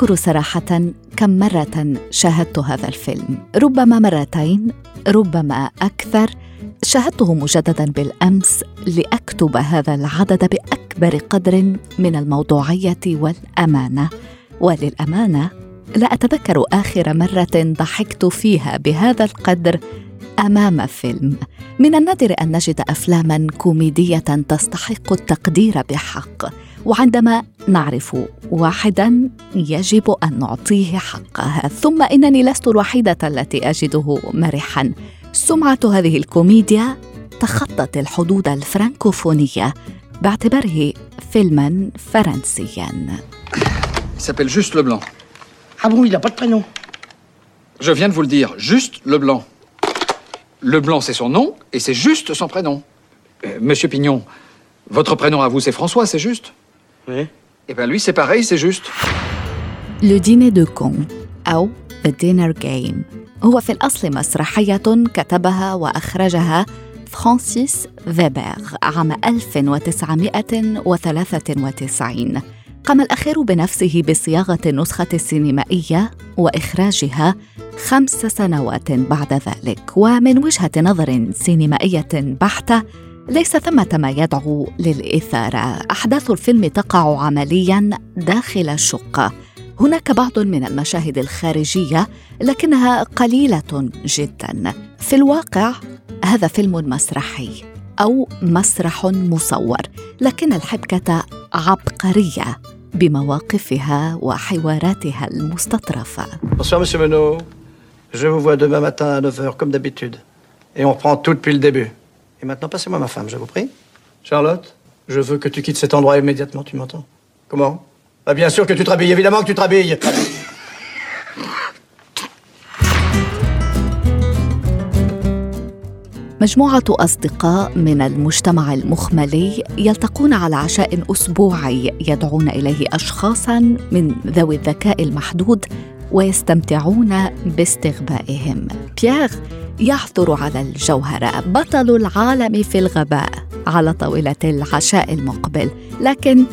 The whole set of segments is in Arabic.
أذكر صراحة كم مرة شاهدت هذا الفيلم. ربما مرتين ربما أكثر. شاهدته مجددا بالأمس لأكتب هذا العدد بأكبر قدر من الموضوعية والأمانة. وللأمانة لا أتذكر آخر مرة ضحكت فيها بهذا القدر أمام فيلم من النادر أن نجد أفلاما كوميدية تستحق التقدير بحق وعندما نعرف واحدا يجب أن نعطيه حقها ثم إنني لست الوحيدة التي أجده مرحا سمعة هذه الكوميديا تخطت الحدود الفرنكوفونيه باعتباره فيلما فرنسيا s'appelle juste Leblanc. Ah bon, il n'a pas de prénom. Je viens de vous le dire, juste Leblanc. Leblanc, c'est son nom, et c'est juste son prénom. Euh, Monsieur Pignon, votre prénom à vous, c'est François, c'est juste Oui. Eh bien, lui, c'est pareil, c'est juste. لو ديني دو كون أو The Dinner Game هو في الأصل مسرحية كتبها وأخرجها فرانسيس فيبر عام 1993 قام الأخير بنفسه بصياغة النسخة السينمائية وإخراجها خمس سنوات بعد ذلك. ومن وجهة نظر سينمائية بحتة ليس ثمة ما يدعو للإثارة. أحداث الفيلم تقع عملياً داخل الشقة هناك بعض من المشاهد الخارجية لكنها قليلة جدا. في الواقع هذا فيلم مسرحي أو مسرح مصور لكن الحبكة عبقرية. بمواقفها وحواراتها المستطرفة Bonsoir, monsieur Menot. Je vous vois demain matin à 9h, comme d'habitude. Et on reprend tout depuis le début. Et maintenant, passez-moi ma femme, je vous prie. Charlotte, je veux que tu quittes cet endroit immédiatement, tu m'entends Comment Ah, bien sûr que tu te rhabilles, évidemment que tu te rhabilles. مجموعة أصدقاء من المجتمع المخملي يلتقون على عشاء أسبوعي يدعون إليه أشخاصا من ذوي الذكاء المحدود ويستمتعون باستغبائهم. بيير يعثر على الجوهرة بطل العالم في الغباء على طاولة العشاء المقبل، لكن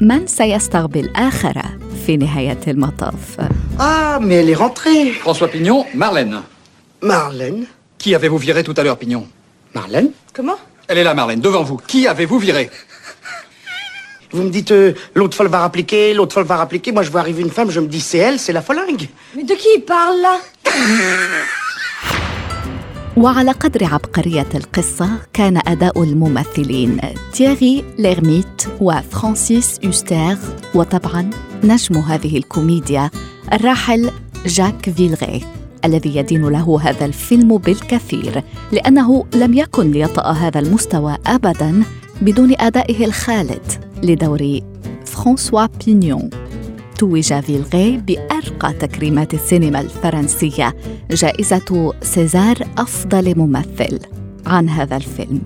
من سيستغبي الآخر في نهاية المطاف؟ Ah, mais elle est rentrée. François Pignon, Marlène. Marlène Qui avez-vous viré tout à l'heure, Pignon Marlène Comment Elle est là, Marlène, devant vous. Qui avez-vous viré Vous me dites, euh, l'autre folle va rappliquer, l'autre folle va rappliquer. Moi, je vois arriver une femme, je me dis, c'est elle, c'est la folingue. Mais de qui il parle là وعلى قدر عبقرية القصة كان أداء الممثلين تييغي ليرميت وفرانسيس أوستير وطبعا نجم هذه الكوميديا الراحل جاك فيلغي الذي يدين له هذا الفيلم بالكثير لأنه لم يكن ليطأ هذا المستوى أبدا بدون أدائه الخالد لدور فرانسوا بينيون توج فيلغي بأرقى تكريمات السينما الفرنسية جائزة سيزار أفضل ممثل عن هذا الفيلم.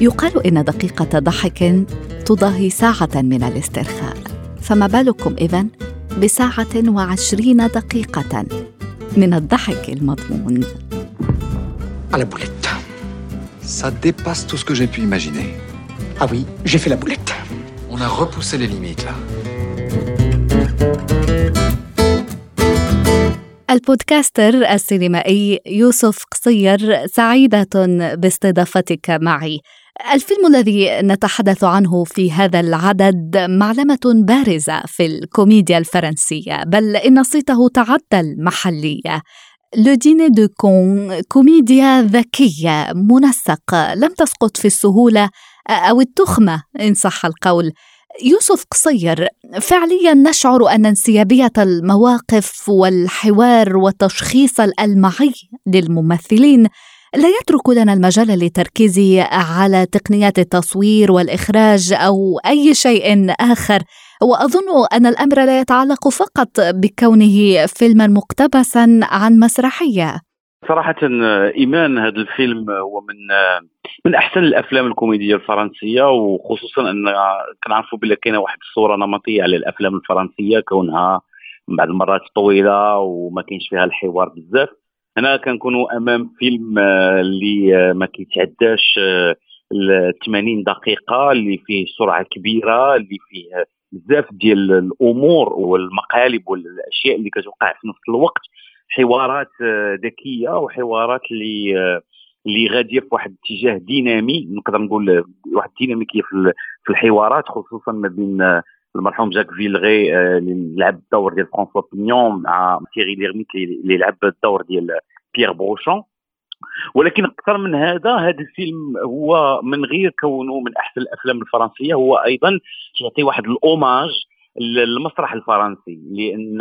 يقال إن دقيقة ضحك تضاهي ساعة من الاسترخاء. فما بالكم إذن بساعة وعشرين دقيقة؟ من الضحك المضمون À la boulette. Ça dépasse tout ce que j'ai pu imaginer. Ah oui, j'ai fait la boulette. On a repoussé les limites, là. ال podcaster السينمائي يوسف قصير سعيدة باستضافتك معي. الفيلم الذي نتحدث عنه في هذا العدد معلمة بارزة في الكوميديا الفرنسية، بل إن صيته تعدى المحلية. Le Dîner de cons كوميديا ذكية منسقة لم تسقط في السهولة أو التخمة إن صح القول يوسف قصير فعليا نشعر أن انسيابية المواقف والحوار والتشخيص الألمعي للممثلين لا يترك لنا المجال للتركيز على تقنيات التصوير والإخراج أو أي شيء آخر. وأظن أن الأمر لا يتعلق فقط بكونه فيلما مقتبسا عن مسرحية. صراحة إيمان هذا الفيلم هو من من أحسن الأفلام الكوميدية الفرنسية وخصوصا أن كنعرفوا بلي كاينة واحد الصورة نمطية على الأفلام الفرنسية كونها بعض المرات طويلة وما كاينش فيها الحوار بزاف. هنا كنكونوا أمام فيلم اللي ما كيتعداش ال 80 دقيقة اللي فيه سرعة كبيرة اللي فيه بزاف ديال الأمور والمقالب والأشياء اللي كتوقع في نفس الوقت. حوارات آه، ذكية وحوارات اللي آه، اللي غادية في واحد الاتجاه دينامي نقدر نقول واحد الديناميكيه في الحوارات خصوصا ما بين آه، المرحوم جاك فيلغي اللي لعب الدور ديال فرانسوا بينيون مع تيغي ليرميت اللي لعب الدور ديال بيير بروشون ولكن أكثر من هذا هذا الفيلم هو من غير كونه من أحسن الأفلام الفرنسية هو أيضا يعطي واحد ال hommage للمسرح الفرنسي لأن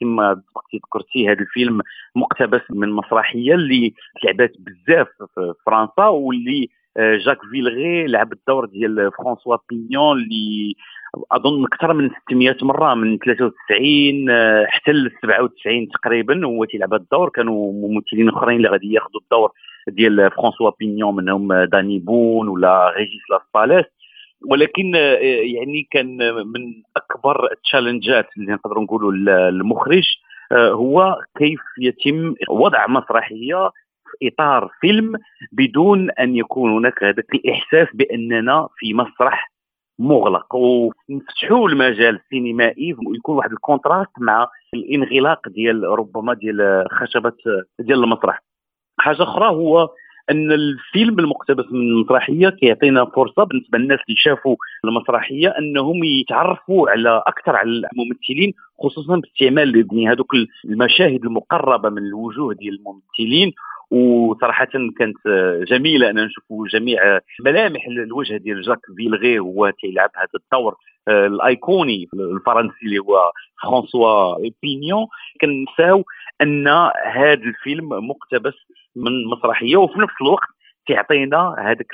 كما ذكرتي هذا الفيلم مقتبس من مسرحية اللي لعبت بزاف في فرنسا واللي آه، جاك فيلغي لعب الدور ديال فرانسوا بينيون اللي أظن أكثر من 600 مرة من 93 آه، حتى ل 97 تقريبا هو تيلعب الدور. كانوا ممثلين أخرين اللي غادي ياخذوا الدور ديال فرانسوا بينيون منهم داني بون ولا ريجيس لاسباليس. ولكن آه، يعني كان من أكبر التشالنجات اللي نقدروا نقولوا المخرج آه، هو كيف يتم وضع مسرحية في إطار فيلم بدون أن يكون هناك هذاك الإحساس بأننا في مسرح مغلق ونفتحوا المجال السينمائي ويكون واحد الكونتراست مع الانغلاق ديال ربما ديال خشبة ديال المسرح حاجة أخرى هو أن الفيلم المقتبس من المسرحية كيعطينا فرصة بالنسبة للناس اللي شافوا المسرحية أنهم يتعرفوا على أكثر على الممثلين خصوصا باستعمال يعني هذوك المشاهد المقربة من الوجوه ديال الممثلين وصراحه كانت جميلة أن نشوفوا جميع ملامح الوجه ديال جاك فيلغي هو تيلعب هذا الدور آه، الايقوني الفرنسي اللي هو فرانسوا بينيون كنساو أن هذا الفيلم مقتبس من مسرحية وفي نفس الوقت تعطينا هذاك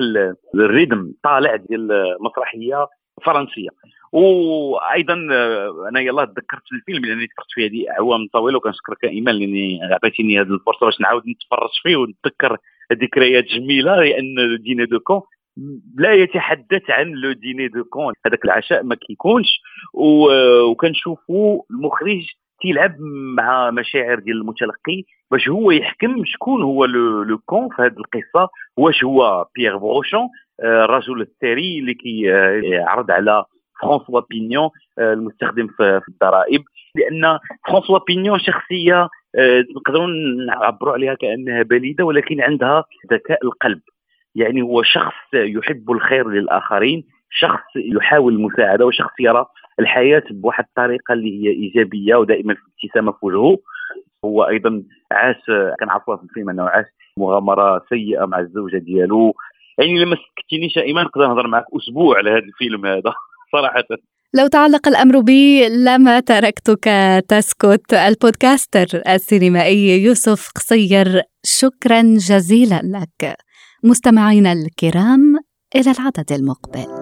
ال rythme طالع ديال المسرحية فرنسية. وأيضا آه، أنا يلا تذكرت الفيلم لاني تفرجت فيه هذه اعوام طويله وكنشكرك إيمان لأني عطيتيني هذه الفرصة باش نعاود نتفرج فيه ونتذكر ذكريات جميلة لأن Dîner de cons لا يتحدث عن le dîner de cons هذاك العشاء ما كيكونش وكنشوفوا المخرج تيلعب مع مشاعر ديال المتلقي باش هو يحكم شكون هو le con في هذه القصة واش هو بيير بروشون الرجل الثري اللي كيعرض على فرانسوا بينيون آه، المستخدم في الضرائب لأن فرانسوا بينيون شخصية آه، نقدروا نعبروا عليها كأنها بليدة ولكن عندها ذكاء القلب. يعني هو شخص يحب الخير للآخرين شخص يحاول المساعدة وشخص يرى الحياة بواحد الطريقة اللي هي إيجابية ودائما في ابتسامه في وجهه. هو أيضا عاش كنعرفوها في الفيلم أنه عاش مغامرة سيئة مع الزوجة ديالو. يعني لما سكتينيش ايمان نقدر نهضر معك. أسبوع على هذا الفيلم هذا صراحة. لو تعلق الأمر بي لما تركتك تسكت. البودكاستر السينمائي يوسف قصير شكرا جزيلا لك. مستمعينا الكرام إلى العدد المقبل.